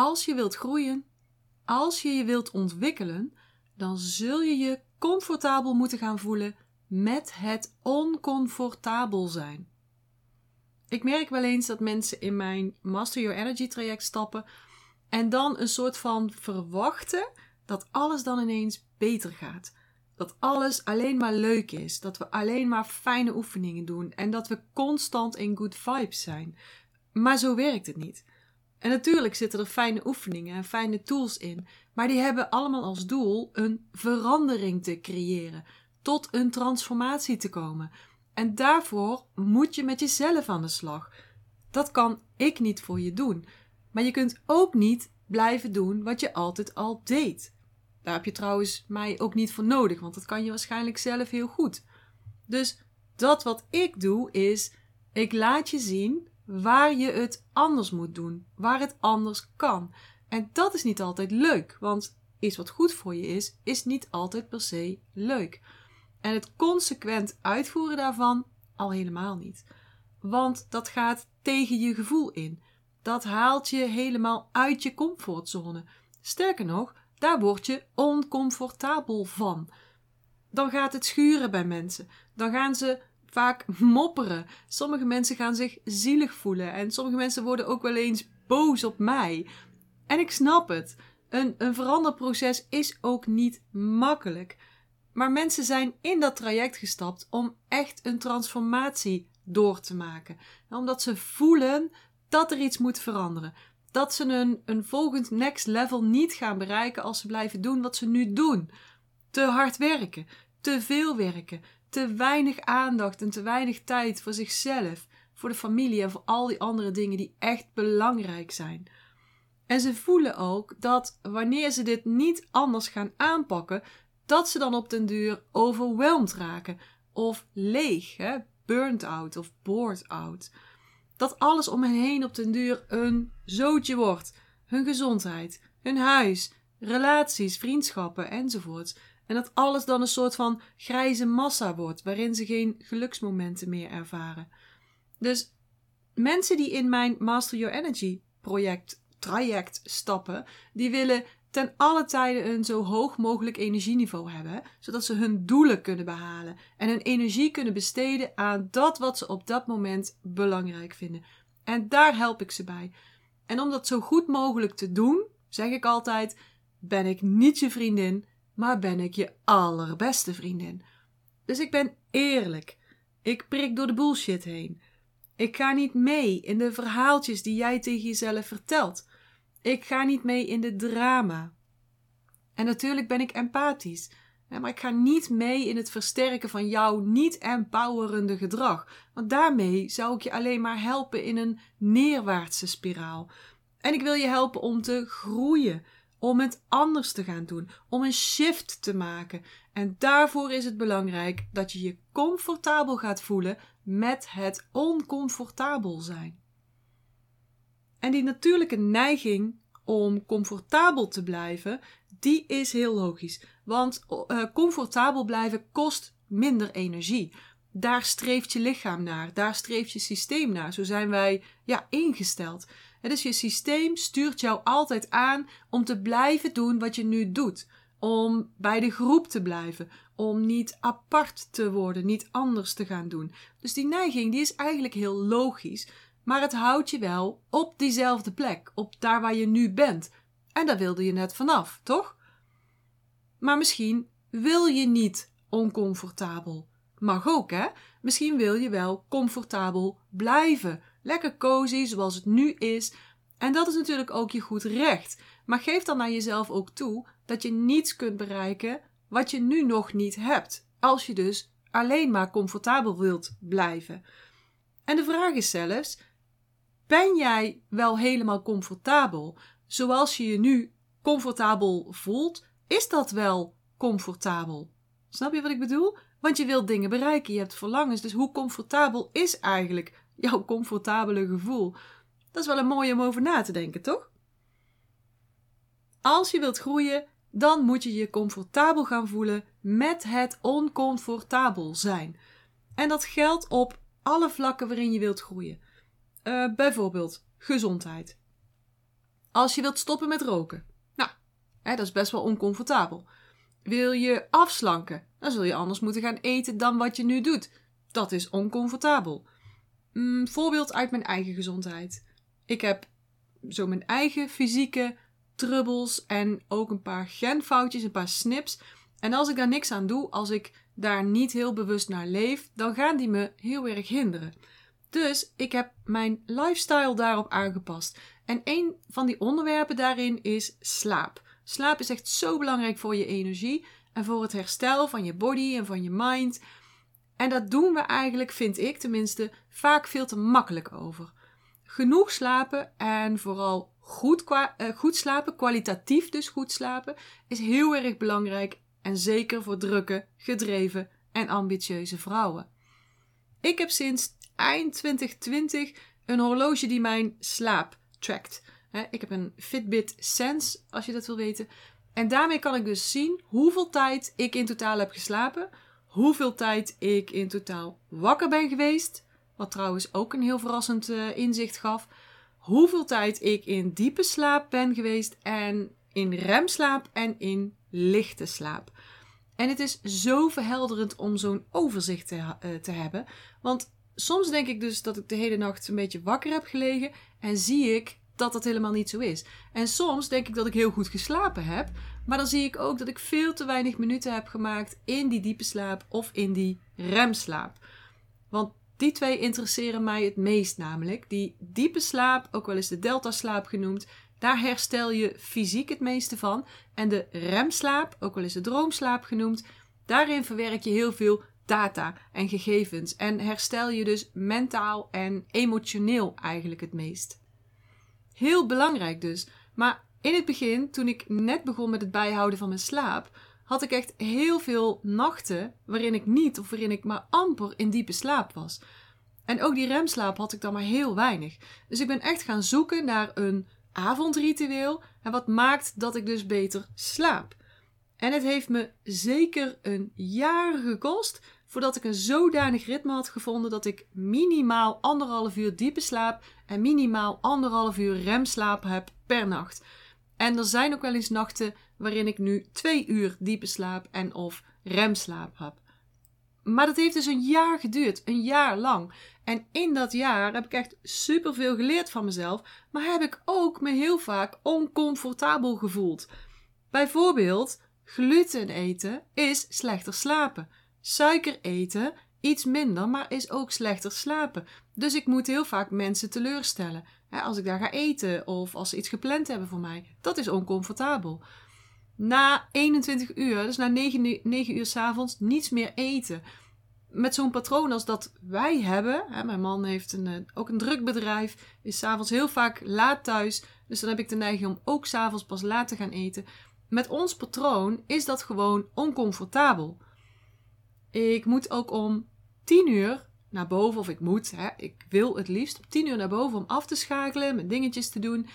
als je wilt groeien, als je je wilt ontwikkelen, dan zul je je comfortabel moeten gaan voelen met het oncomfortabel zijn. Ik merk wel eens dat mensen in mijn Master Your Energy traject stappen en dan een soort van verwachten dat alles dan ineens beter gaat. Dat alles alleen maar leuk is, dat we alleen maar fijne oefeningen doen en dat we constant in good vibes zijn. Maar zo werkt het niet. En natuurlijk zitten er fijne oefeningen en fijne tools in, maar die hebben allemaal als doel een verandering te creëren, tot een transformatie te komen. En daarvoor moet je met jezelf aan de slag. Dat kan ik niet voor je doen. Maar je kunt ook niet blijven doen wat je altijd al deed. Daar heb je trouwens mij ook niet voor nodig, want dat kan je waarschijnlijk zelf heel goed. Dus dat wat ik doe is, ik laat je zien waar je het anders moet doen, waar het anders kan. En dat is niet altijd leuk, want iets wat goed voor je is, is niet altijd per se leuk. En het consequent uitvoeren daarvan al helemaal niet. Want dat gaat tegen je gevoel in. Dat haalt je helemaal uit je comfortzone. Sterker nog, daar word je oncomfortabel van. Dan gaat het schuren bij mensen. Dan gaan ze vaak mopperen. Sommige mensen gaan zich zielig voelen. En sommige mensen worden ook wel eens boos op mij. En ik snap het. Een, een veranderproces is ook niet makkelijk. Maar mensen zijn in dat traject gestapt om echt een transformatie door te maken. Omdat ze voelen dat er iets moet veranderen. Dat ze een, een volgend next level niet gaan bereiken als ze blijven doen wat ze nu doen. Te hard werken, te veel werken, te weinig aandacht en te weinig tijd voor zichzelf, voor de familie en voor al die andere dingen die echt belangrijk zijn. En ze voelen ook dat wanneer ze dit niet anders gaan aanpakken, dat ze dan op den duur overweldigd raken of leeg, burnt out of bored out. Dat alles om hen heen op den duur een zootje wordt. Hun gezondheid, hun huis, relaties, vriendschappen enzovoort. En dat alles dan een soort van grijze massa wordt, waarin ze geen geluksmomenten meer ervaren. Dus mensen die in mijn Master Your Energy project, traject stappen, die willen ten alle tijde een zo hoog mogelijk energieniveau hebben, zodat ze hun doelen kunnen behalen en hun energie kunnen besteden aan dat wat ze op dat moment belangrijk vinden. En daar help ik ze bij. En om dat zo goed mogelijk te doen, zeg ik altijd: ben ik niet je vriendin, maar ben ik je allerbeste vriendin. Dus ik ben eerlijk. Ik prik door de bullshit heen. Ik ga niet mee in de verhaaltjes die jij tegen jezelf vertelt. Ik ga niet mee in de drama. En natuurlijk ben ik empathisch. Maar ik ga niet mee in het versterken van jouw niet-empowerende gedrag. Want daarmee zou ik je alleen maar helpen in een neerwaartse spiraal. En ik wil je helpen om te groeien, om het anders te gaan doen, om een shift te maken. En daarvoor is het belangrijk dat je je comfortabel gaat voelen met het oncomfortabel zijn. En die natuurlijke neiging om comfortabel te blijven, die is heel logisch. Want uh, comfortabel blijven kost minder energie. Daar streeft je lichaam naar, daar streeft je systeem naar. Zo zijn wij ja, ingesteld. Dus je systeem stuurt jou altijd aan om te blijven doen wat je nu doet. Om bij de groep te blijven. Om niet apart te worden, niet anders te gaan doen. Dus die neiging die is eigenlijk heel logisch. Maar het houdt je wel op diezelfde plek, op daar waar je nu bent. En daar wilde je net vanaf, toch? Maar misschien wil je niet oncomfortabel. Mag ook, hè? Misschien wil je wel comfortabel blijven. Lekker cozy zoals het nu is. En dat is natuurlijk ook je goed recht. Maar geef dan naar jezelf ook toe dat je niets kunt bereiken wat je nu nog niet hebt. Als je dus alleen maar comfortabel wilt blijven. En de vraag is zelfs: ben jij wel helemaal comfortabel zoals je je nu comfortabel voelt? Is dat wel comfortabel? Snap je wat ik bedoel? Want je wilt dingen bereiken, je hebt verlangens. Dus hoe comfortabel is eigenlijk jouw comfortabele gevoel? Dat is wel een mooie om over na te denken, toch? Als je wilt groeien, dan moet je je comfortabel gaan voelen met het oncomfortabel zijn. En dat geldt op alle vlakken waarin je wilt groeien. Uh, bijvoorbeeld gezondheid. als je wilt stoppen met roken. Nou, hè, dat is best wel oncomfortabel. Wil je afslanken? Dan zul je anders moeten gaan eten dan wat je nu doet. Dat is oncomfortabel. Mm, voorbeeld uit mijn eigen gezondheid. Ik heb zo mijn eigen fysieke trubbels en ook een paar genfoutjes, een paar snips. En als ik daar niks aan doe, als ik daar niet heel bewust naar leef, dan gaan die me heel erg hinderen. Dus ik heb mijn lifestyle daarop aangepast. En een van die onderwerpen daarin is slaap. Slaap is echt zo belangrijk voor je energie en voor het herstel van je body en van je mind. En dat doen we eigenlijk, vind ik tenminste, vaak veel te makkelijk over. Genoeg slapen en vooral goed, uh, goed slapen, kwalitatief dus goed slapen, is heel erg belangrijk en zeker voor drukke, gedreven en ambitieuze vrouwen. Ik heb sinds eind 2020 een horloge die mijn slaap trackt. Ik heb een Fitbit Sense, als je dat wil weten. En daarmee kan ik dus zien hoeveel tijd ik in totaal heb geslapen, hoeveel tijd ik in totaal wakker ben geweest, wat trouwens ook een heel verrassend uh, inzicht gaf, hoeveel tijd ik in diepe slaap ben geweest en in remslaap en in lichte slaap. En het is zo verhelderend om zo'n overzicht te, uh, te hebben. Want soms denk ik dus dat ik de hele nacht een beetje wakker heb gelegen en zie ik dat dat helemaal niet zo is. En soms denk ik dat ik heel goed geslapen heb, maar dan zie ik ook dat ik veel te weinig minuten heb gemaakt in die diepe slaap of in die remslaap. Want die twee interesseren mij het meest namelijk. Die diepe slaap, ook wel eens de delta-slaap genoemd, daar herstel je fysiek het meeste van. En de remslaap, ook wel eens de droomslaap genoemd, daarin verwerk je heel veel data en gegevens en herstel je dus mentaal en emotioneel eigenlijk het meest. Heel belangrijk dus. Maar in het begin, toen ik net begon met het bijhouden van mijn slaap, had ik echt heel veel nachten waarin ik niet of waarin ik maar amper in diepe slaap was. En ook die remslaap had ik dan maar heel weinig. Dus ik ben echt gaan zoeken naar een avondritueel en wat maakt dat ik dus beter slaap. En het heeft me zeker een jaar gekost voordat ik een zodanig ritme had gevonden dat ik minimaal anderhalf uur diepe slaap en minimaal anderhalf uur remslaap heb per nacht. En er zijn ook wel eens nachten waarin ik nu twee uur diepe slaap en of remslaap heb. Maar dat heeft dus een jaar geduurd, een jaar lang. En in dat jaar heb ik echt superveel geleerd van mezelf, maar heb ik ook me heel vaak oncomfortabel gevoeld. Bijvoorbeeld, gluten eten is slechter slapen. Suiker eten iets minder, maar is ook slechter slapen. Dus ik moet heel vaak mensen teleurstellen. Als ik daar ga eten of als ze iets gepland hebben voor mij, dat is oncomfortabel. Na 21 uur, dus na 9, 9 uur s'avonds, niets meer eten. Met zo'n patroon als dat wij hebben. Mijn man heeft een, eh, ook een druk bedrijf, is s'avonds heel vaak laat thuis. Dus dan heb ik de neiging om ook s'avonds pas laat te gaan eten. Met ons patroon is dat gewoon oncomfortabel. Ik moet ook om 10 uur naar boven, of ik moet, hè, ik wil het liefst om 10 uur naar boven om af te schakelen, mijn dingetjes te doen.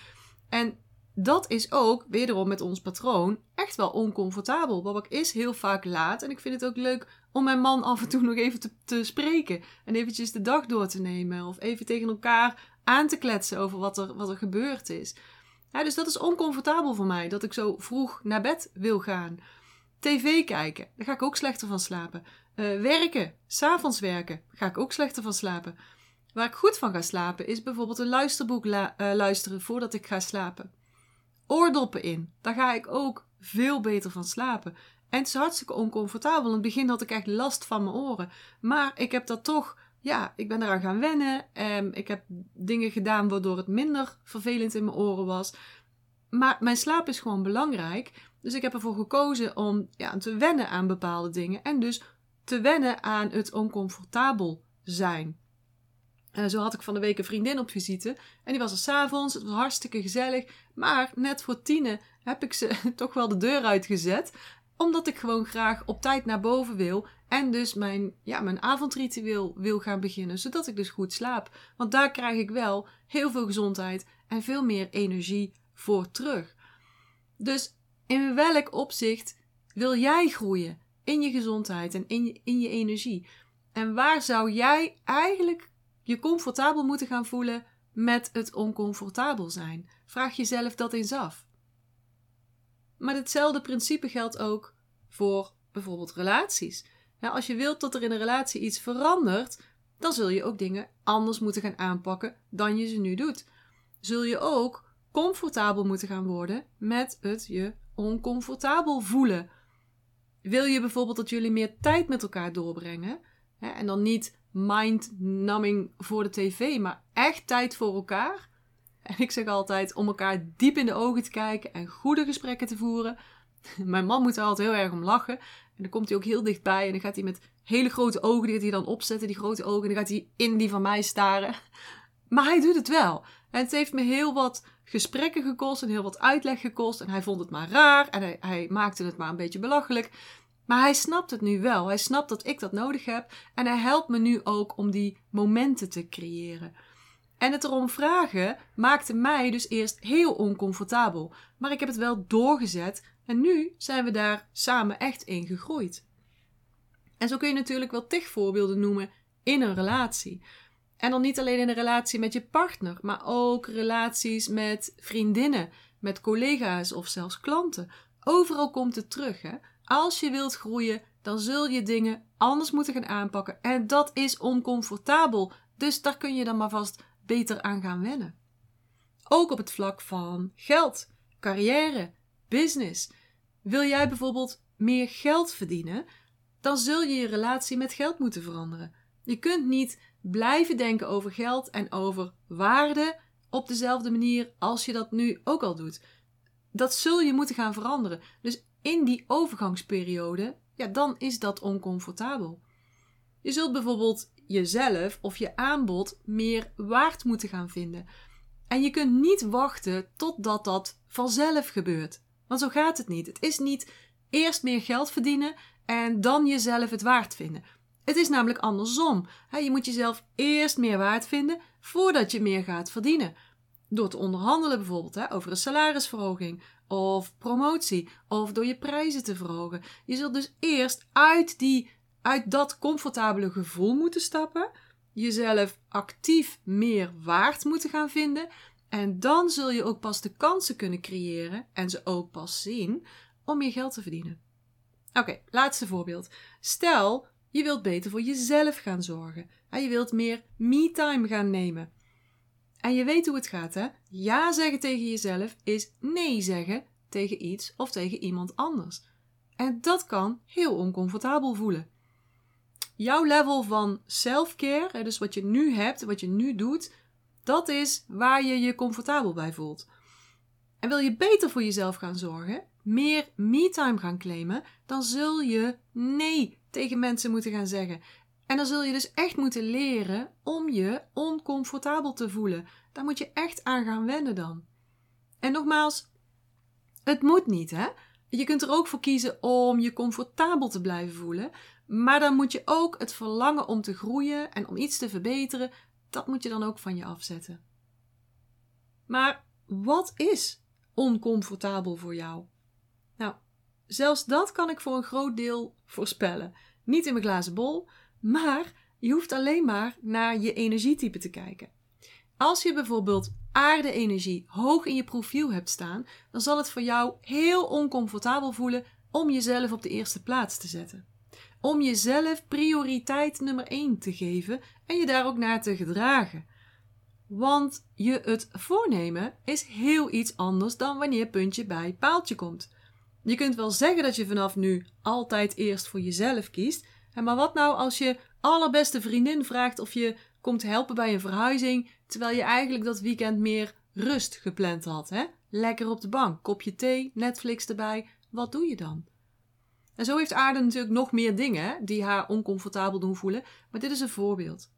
En dat is ook, wederom met ons patroon, echt wel oncomfortabel. Babak is heel vaak laat en ik vind het ook leuk om mijn man af en toe nog even te, te spreken. En eventjes de dag door te nemen of even tegen elkaar aan te kletsen over wat er, wat er gebeurd is. Dus dat is oncomfortabel voor mij, dat ik zo vroeg naar bed wil gaan. TV kijken, daar ga ik ook slechter van slapen. Uh, werken, s'avonds werken, ga ik ook slechter van slapen. Waar ik goed van ga slapen is bijvoorbeeld een luisterboek uh, luisteren voordat ik ga slapen. Oordoppen in, daar ga ik ook veel beter van slapen. En het is hartstikke oncomfortabel. In het begin had ik echt last van mijn oren. Maar ik heb dat toch, ja, ik ben eraan gaan wennen. Um, ik heb dingen gedaan waardoor het minder vervelend in mijn oren was. Maar mijn slaap is gewoon belangrijk. Dus ik heb ervoor gekozen om ja, te wennen aan bepaalde dingen. En dus te wennen aan het oncomfortabel zijn. Uh, zo had ik van de week een vriendin op visite. En die was er s'avonds. Het was hartstikke gezellig. Maar net voor tienen heb ik ze toch wel de deur uitgezet. Omdat ik gewoon graag op tijd naar boven wil. En dus mijn, ja, mijn avondritueel wil gaan beginnen. Zodat ik dus goed slaap. Want daar krijg ik wel heel veel gezondheid en veel meer energie voor terug. Dus in welk opzicht wil jij groeien? In je gezondheid en in je, in je energie. En waar zou jij eigenlijk je comfortabel moeten gaan voelen met het oncomfortabel zijn? Vraag jezelf dat eens af. Maar hetzelfde principe geldt ook voor bijvoorbeeld relaties. als je wilt dat er in een relatie iets verandert, dan zul je ook dingen anders moeten gaan aanpakken dan je ze nu doet. Zul je ook comfortabel moeten gaan worden met het je oncomfortabel voelen. Wil je bijvoorbeeld dat jullie meer tijd met elkaar doorbrengen? Hè, en dan niet mind-numbing voor de tv, maar echt tijd voor elkaar. En ik zeg altijd om elkaar diep in de ogen te kijken en goede gesprekken te voeren. Mijn man moet er altijd heel erg om lachen. En dan komt hij ook heel dichtbij en dan gaat hij met hele grote ogen, die hij dan opzetten, die grote ogen. En dan gaat hij in die van mij staren. Maar hij doet het wel. En het heeft me heel wat gesprekken gekost en heel wat uitleg gekost. En hij vond het maar raar en hij, hij maakte het maar een beetje belachelijk. Maar hij snapt het nu wel. Hij snapt dat ik dat nodig heb. En hij helpt me nu ook om die momenten te creëren. En het erom vragen maakte mij dus eerst heel oncomfortabel. Maar ik heb het wel doorgezet en nu zijn we daar samen echt in gegroeid. En zo kun je natuurlijk wel tig voorbeelden noemen in een relatie. En dan niet alleen in een relatie met je partner, maar ook relaties met vriendinnen, met collega's of zelfs klanten. Overal komt het terug. Hè? Als je wilt groeien, dan zul je dingen anders moeten gaan aanpakken. En dat is oncomfortabel. Dus daar kun je dan maar vast beter aan gaan wennen. Ook op het vlak van geld, carrière, business. Wil jij bijvoorbeeld meer geld verdienen, dan zul je je relatie met geld moeten veranderen. Je kunt niet blijven denken over geld en over waarde op dezelfde manier als je dat nu ook al doet. Dat zul je moeten gaan veranderen. Dus in die overgangsperiode, ja, dan is dat oncomfortabel. Je zult bijvoorbeeld jezelf of je aanbod meer waard moeten gaan vinden. En je kunt niet wachten totdat dat vanzelf gebeurt. Want zo gaat het niet. Het is niet eerst meer geld verdienen en dan jezelf het waard vinden. Het is namelijk andersom. Je moet jezelf eerst meer waard vinden voordat je meer gaat verdienen. Door te onderhandelen bijvoorbeeld over een salarisverhoging of promotie of door je prijzen te verhogen. Je zult dus eerst uit, die, uit dat comfortabele gevoel moeten stappen, jezelf actief meer waard moeten gaan vinden en dan zul je ook pas de kansen kunnen creëren en ze ook pas zien om meer geld te verdienen. Oké, laatste voorbeeld. Stel, je wilt beter voor jezelf gaan zorgen. En je wilt meer me-time gaan nemen. En je weet hoe het gaat, hè? Ja zeggen tegen jezelf is nee zeggen tegen iets of tegen iemand anders. En dat kan heel oncomfortabel voelen. Jouw level van self-care, dus wat je nu hebt, wat je nu doet, dat is waar je je comfortabel bij voelt. En wil je beter voor jezelf gaan zorgen, meer me-time gaan claimen, dan zul je nee tegen mensen moeten gaan zeggen. En dan zul je dus echt moeten leren om je oncomfortabel te voelen. Daar moet je echt aan gaan wennen dan. En nogmaals, het moet niet, hè? Je kunt er ook voor kiezen om je comfortabel te blijven voelen. Maar dan moet je ook het verlangen om te groeien en om iets te verbeteren, dat moet je dan ook van je afzetten. Maar wat is oncomfortabel voor jou? Nou, zelfs dat kan ik voor een groot deel voorspellen. Niet in mijn glazen bol, maar je hoeft alleen maar naar je energietype te kijken. Als je bijvoorbeeld aarde-energie hoog in je profiel hebt staan, dan zal het voor jou heel oncomfortabel voelen om jezelf op de eerste plaats te zetten om jezelf prioriteit nummer 1 te geven en je daar ook naar te gedragen. Want je het voornemen is heel iets anders dan wanneer puntje bij paaltje komt. Je kunt wel zeggen dat je vanaf nu altijd eerst voor jezelf kiest, maar wat nou als je allerbeste vriendin vraagt of je komt helpen bij een verhuizing, terwijl je eigenlijk dat weekend meer rust gepland had, hè? Lekker op de bank, kopje thee, Netflix erbij. Wat doe je dan? En zo heeft aarde natuurlijk nog meer dingen die haar oncomfortabel doen voelen, maar dit is een voorbeeld.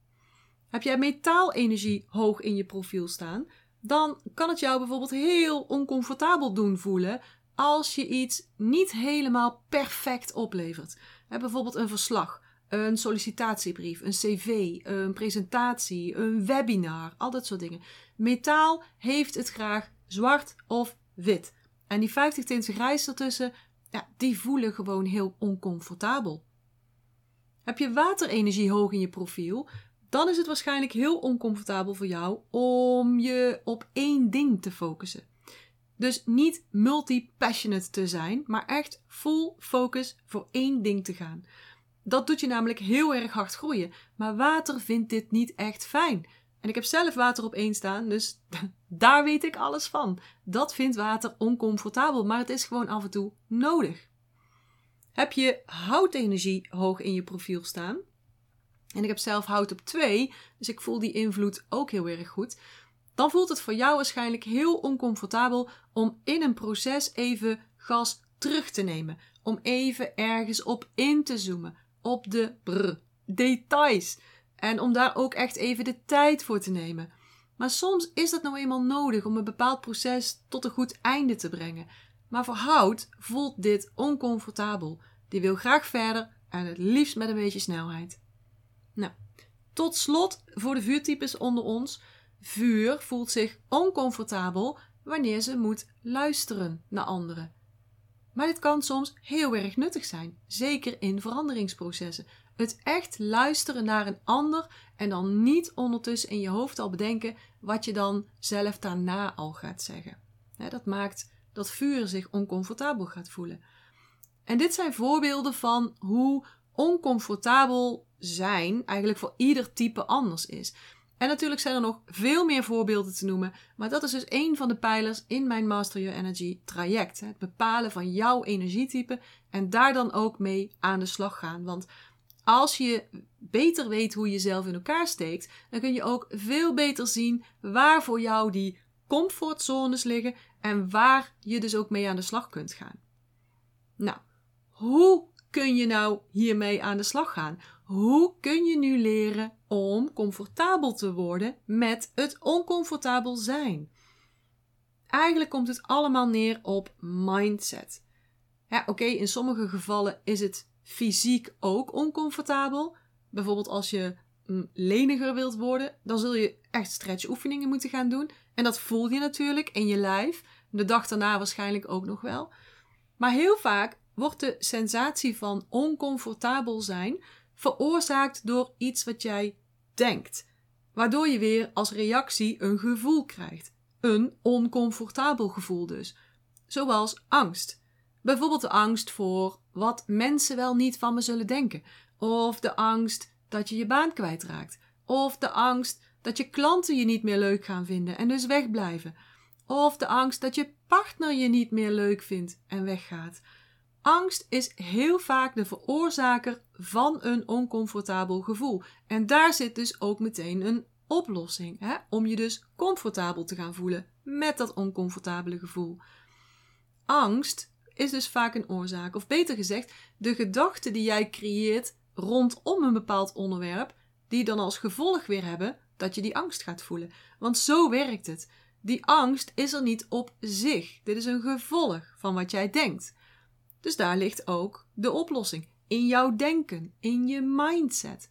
Heb jij metaalenergie hoog in je profiel staan, dan kan het jou bijvoorbeeld heel oncomfortabel doen voelen als je iets niet helemaal perfect oplevert. bijvoorbeeld een verslag, een sollicitatiebrief, een cv, een presentatie, een webinar, al dat soort dingen. Metaal heeft het graag zwart of wit. En die 50 tinten grijs ertussen, ja, die voelen gewoon heel oncomfortabel. Heb je waterenergie hoog in je profiel, dan is het waarschijnlijk heel oncomfortabel voor jou om je op één ding te focussen. Dus niet multi-passionate te zijn, maar echt full focus voor één ding te gaan. Dat doet je namelijk heel erg hard groeien. Maar water vindt dit niet echt fijn. En ik heb zelf water op één staan, dus daar weet ik alles van. Dat vindt water oncomfortabel, maar het is gewoon af en toe nodig. Heb je houtenergie hoog in je profiel staan? En ik heb zelf hout op 2, dus ik voel die invloed ook heel erg goed. Dan voelt het voor jou waarschijnlijk heel oncomfortabel om in een proces even gas terug te nemen. Om even ergens op in te zoomen. Op de details. En om daar ook echt even de tijd voor te nemen. Maar soms is dat nou eenmaal nodig om een bepaald proces tot een goed einde te brengen. Maar voor hout voelt dit oncomfortabel. Die wil graag verder en het liefst met een beetje snelheid. Nou, tot slot voor de vuurtypes onder ons. Vuur voelt zich oncomfortabel wanneer ze moet luisteren naar anderen. Maar dit kan soms heel erg nuttig zijn, zeker in veranderingsprocessen. Het echt luisteren naar een ander en dan niet ondertussen in je hoofd al bedenken wat je dan zelf daarna al gaat zeggen. dat maakt dat vuur zich oncomfortabel gaat voelen. En dit zijn voorbeelden van hoe oncomfortabel zijn eigenlijk voor ieder type anders is. En natuurlijk zijn er nog veel meer voorbeelden te noemen, maar dat is dus een van de pijlers in mijn Master Your Energy traject. Het bepalen van jouw energietype en daar dan ook mee aan de slag gaan. Want als je beter weet hoe je zelf in elkaar steekt, dan kun je ook veel beter zien waar voor jou die comfortzones liggen en waar je dus ook mee aan de slag kunt gaan. Nou, hoe kun je nou hiermee aan de slag gaan? Hoe kun je nu leren om comfortabel te worden met het oncomfortabel zijn? Eigenlijk komt het allemaal neer op mindset. Oké, in sommige gevallen is het fysiek ook oncomfortabel. Bijvoorbeeld als je mm, leniger wilt worden, dan zul je echt stretchoefeningen moeten gaan doen. En dat voel je natuurlijk in je lijf. De dag daarna waarschijnlijk ook nog wel. Maar heel vaak wordt de sensatie van oncomfortabel zijn veroorzaakt door iets wat jij denkt, waardoor je weer als reactie een gevoel krijgt. Een oncomfortabel gevoel dus. Zoals angst. Bijvoorbeeld de angst voor wat mensen wel niet van me zullen denken. Of de angst dat je je baan kwijtraakt. Of de angst dat je klanten je niet meer leuk gaan vinden en dus wegblijven. Of de angst dat je partner je niet meer leuk vindt en weggaat. Angst is heel vaak de veroorzaker van een oncomfortabel gevoel. En daar zit dus ook meteen een oplossing, hè? om je dus comfortabel te gaan voelen met dat oncomfortabele gevoel. Angst is dus vaak een oorzaak, of beter gezegd, de gedachten die jij creëert rondom een bepaald onderwerp, die dan als gevolg weer hebben dat je die angst gaat voelen. Want zo werkt het. Die angst is er niet op zich. Dit is een gevolg van wat jij denkt. Dus daar ligt ook de oplossing. In jouw denken, in je mindset.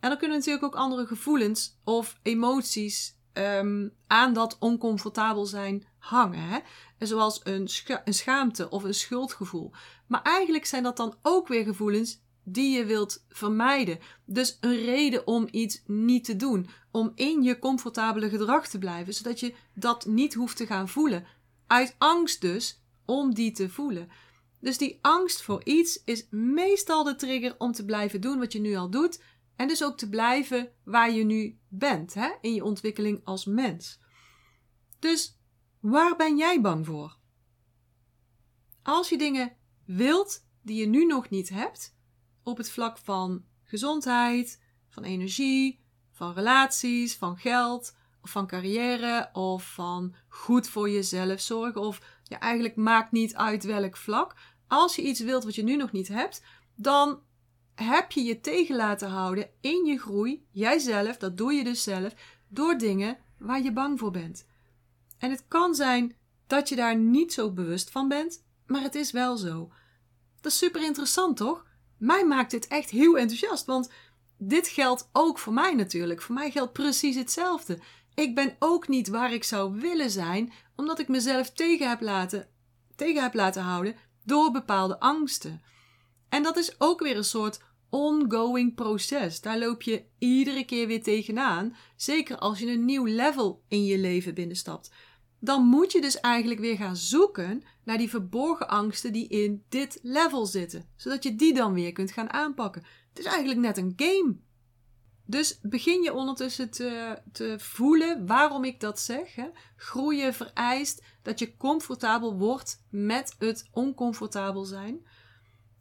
En dan kunnen natuurlijk ook andere gevoelens of emoties ehm, aan dat oncomfortabel zijn hangen. Hè? Zoals een, een schaamte of een schuldgevoel. Maar eigenlijk zijn dat dan ook weer gevoelens die je wilt vermijden. Dus een reden om iets niet te doen. Om in je comfortabele gedrag te blijven, zodat je dat niet hoeft te gaan voelen. Uit angst dus om die te voelen. Dus die angst voor iets is meestal de trigger om te blijven doen wat je nu al doet. En dus ook te blijven waar je nu bent, hè? in je ontwikkeling als mens. Dus waar ben jij bang voor? Als je dingen wilt die je nu nog niet hebt, op het vlak van gezondheid, van energie, van relaties, van geld, of van carrière, of van goed voor jezelf zorgen, of ja, eigenlijk maakt niet uit welk vlak als je iets wilt wat je nu nog niet hebt, dan heb je je tegen laten houden in je groei, jijzelf, dat doe je dus zelf, door dingen waar je bang voor bent. En het kan zijn dat je daar niet zo bewust van bent, maar het is wel zo. Dat is super interessant, toch? Mij maakt dit echt heel enthousiast, want dit geldt ook voor mij natuurlijk. Voor mij geldt precies hetzelfde. Ik ben ook niet waar ik zou willen zijn, omdat ik mezelf tegen heb laten, tegen heb laten houden door bepaalde angsten. En dat is ook weer een soort ongoing proces. Daar loop je iedere keer weer tegenaan. Zeker als je een nieuw level in je leven binnenstapt. Dan moet je dus eigenlijk weer gaan zoeken naar die verborgen angsten die in dit level zitten. Zodat je die dan weer kunt gaan aanpakken. Het is eigenlijk net een game. Dus begin je ondertussen te, te voelen waarom ik dat zeg. Hè? Groeien vereist dat je comfortabel wordt met het oncomfortabel zijn.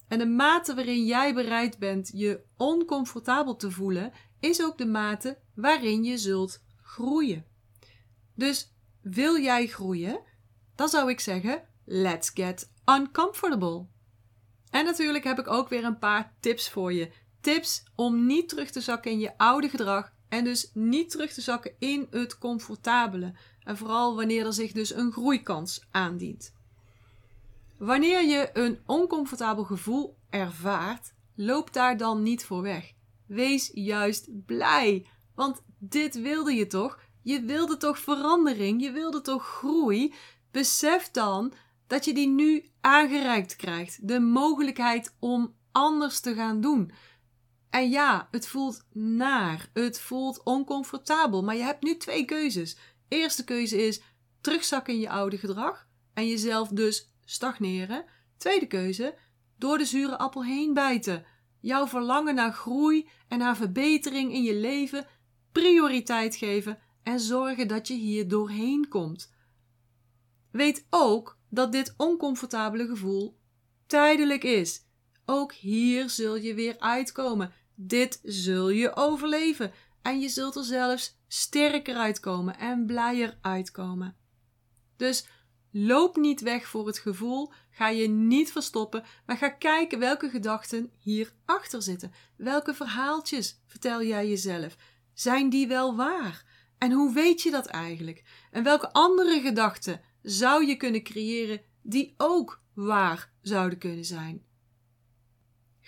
En de mate waarin jij bereid bent je oncomfortabel te voelen, is ook de mate waarin je zult groeien. Dus wil jij groeien, dan zou ik zeggen: let's get uncomfortable. En natuurlijk heb ik ook weer een paar tips voor je Tips om niet terug te zakken in je oude gedrag en dus niet terug te zakken in het comfortabele. En vooral wanneer er zich dus een groeikans aandient. Wanneer je een oncomfortabel gevoel ervaart, loop daar dan niet voor weg. Wees juist blij, want dit wilde je toch? Je wilde toch verandering? Je wilde toch groei? Besef dan dat je die nu aangereikt krijgt. De mogelijkheid om anders te gaan doen. En ja, het voelt naar, het voelt oncomfortabel, maar je hebt nu twee keuzes. Eerste keuze is terugzakken in je oude gedrag en jezelf dus stagneren. Tweede keuze, door de zure appel heen bijten. Jouw verlangen naar groei en naar verbetering in je leven prioriteit geven en zorgen dat je hier doorheen komt. Weet ook dat dit oncomfortabele gevoel tijdelijk is. Ook hier zul je weer uitkomen. Dit zul je overleven. En je zult er zelfs sterker uitkomen en blijer uitkomen. Dus loop niet weg voor het gevoel, ga je niet verstoppen, maar ga kijken welke gedachten hierachter zitten. Welke verhaaltjes vertel jij jezelf? Zijn die wel waar? En hoe weet je dat eigenlijk? En welke andere gedachten zou je kunnen creëren die ook waar zouden kunnen zijn?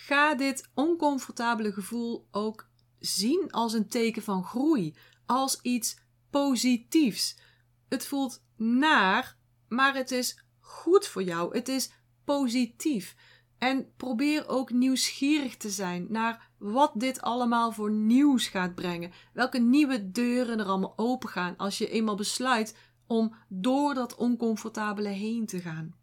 Ga dit oncomfortabele gevoel ook zien als een teken van groei, als iets positiefs. Het voelt naar, maar het is goed voor jou. Het is positief. En probeer ook nieuwsgierig te zijn naar wat dit allemaal voor nieuws gaat brengen. Welke nieuwe deuren er allemaal open gaan als je eenmaal besluit om door dat oncomfortabele heen te gaan.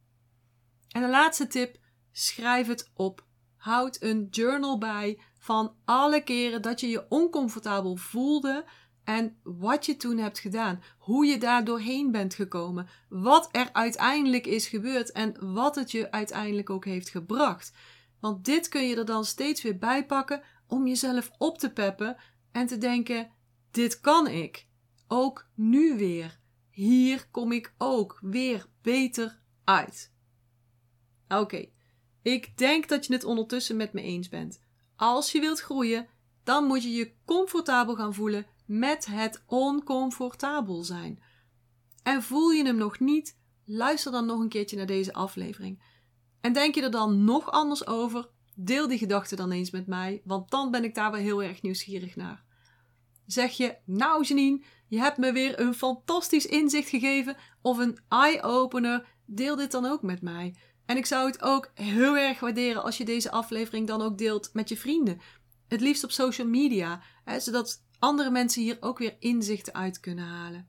En de laatste tip: schrijf het op. Houd een journal bij van alle keren dat je je oncomfortabel voelde en wat je toen hebt gedaan. Hoe je daar doorheen bent gekomen. Wat er uiteindelijk is gebeurd en wat het je uiteindelijk ook heeft gebracht. Want dit kun je er dan steeds weer bij pakken om jezelf op te peppen en te denken: dit kan ik. Ook nu weer. Hier kom ik ook weer beter uit. Oké, ik denk dat je het ondertussen met me eens bent. Als je wilt groeien, dan moet je je comfortabel gaan voelen met het oncomfortabel zijn. En voel je hem nog niet? Luister dan nog een keertje naar deze aflevering. En denk je er dan nog anders over? Deel die gedachten dan eens met mij, want dan ben ik daar wel heel erg nieuwsgierig naar. Zeg je, nou Janine, je hebt me weer een fantastisch inzicht gegeven of een eye-opener, deel dit dan ook met mij. En ik zou het ook heel erg waarderen als je deze aflevering dan ook deelt met je vrienden. Het liefst op social media, hè, zodat andere mensen hier ook weer inzichten uit kunnen halen.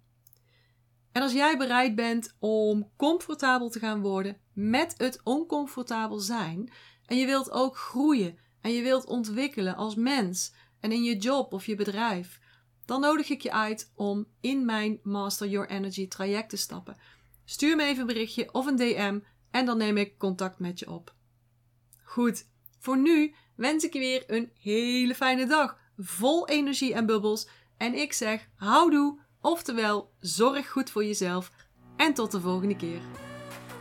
En als jij bereid bent om comfortabel te gaan worden met het oncomfortabel zijn, en je wilt ook groeien en je wilt ontwikkelen als mens en in je job of je bedrijf, dan nodig ik je uit om in mijn Master Your Energy traject te stappen. Stuur me even een berichtje of een DM en dan neem ik contact met je op. Goed, voor nu wens ik je weer een hele fijne dag, vol energie en bubbels. En ik zeg houdoe, oftewel zorg goed voor jezelf en tot de volgende keer.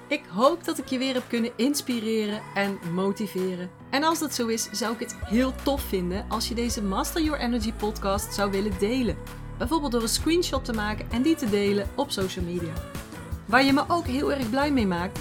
Ik hoop dat ik je weer heb kunnen inspireren en motiveren. En als dat zo is, zou ik het heel tof vinden als je deze Master Your Energy podcast zou willen delen. Bijvoorbeeld door een screenshot te maken en die te delen op social media. Waar je me ook heel erg blij mee maakt,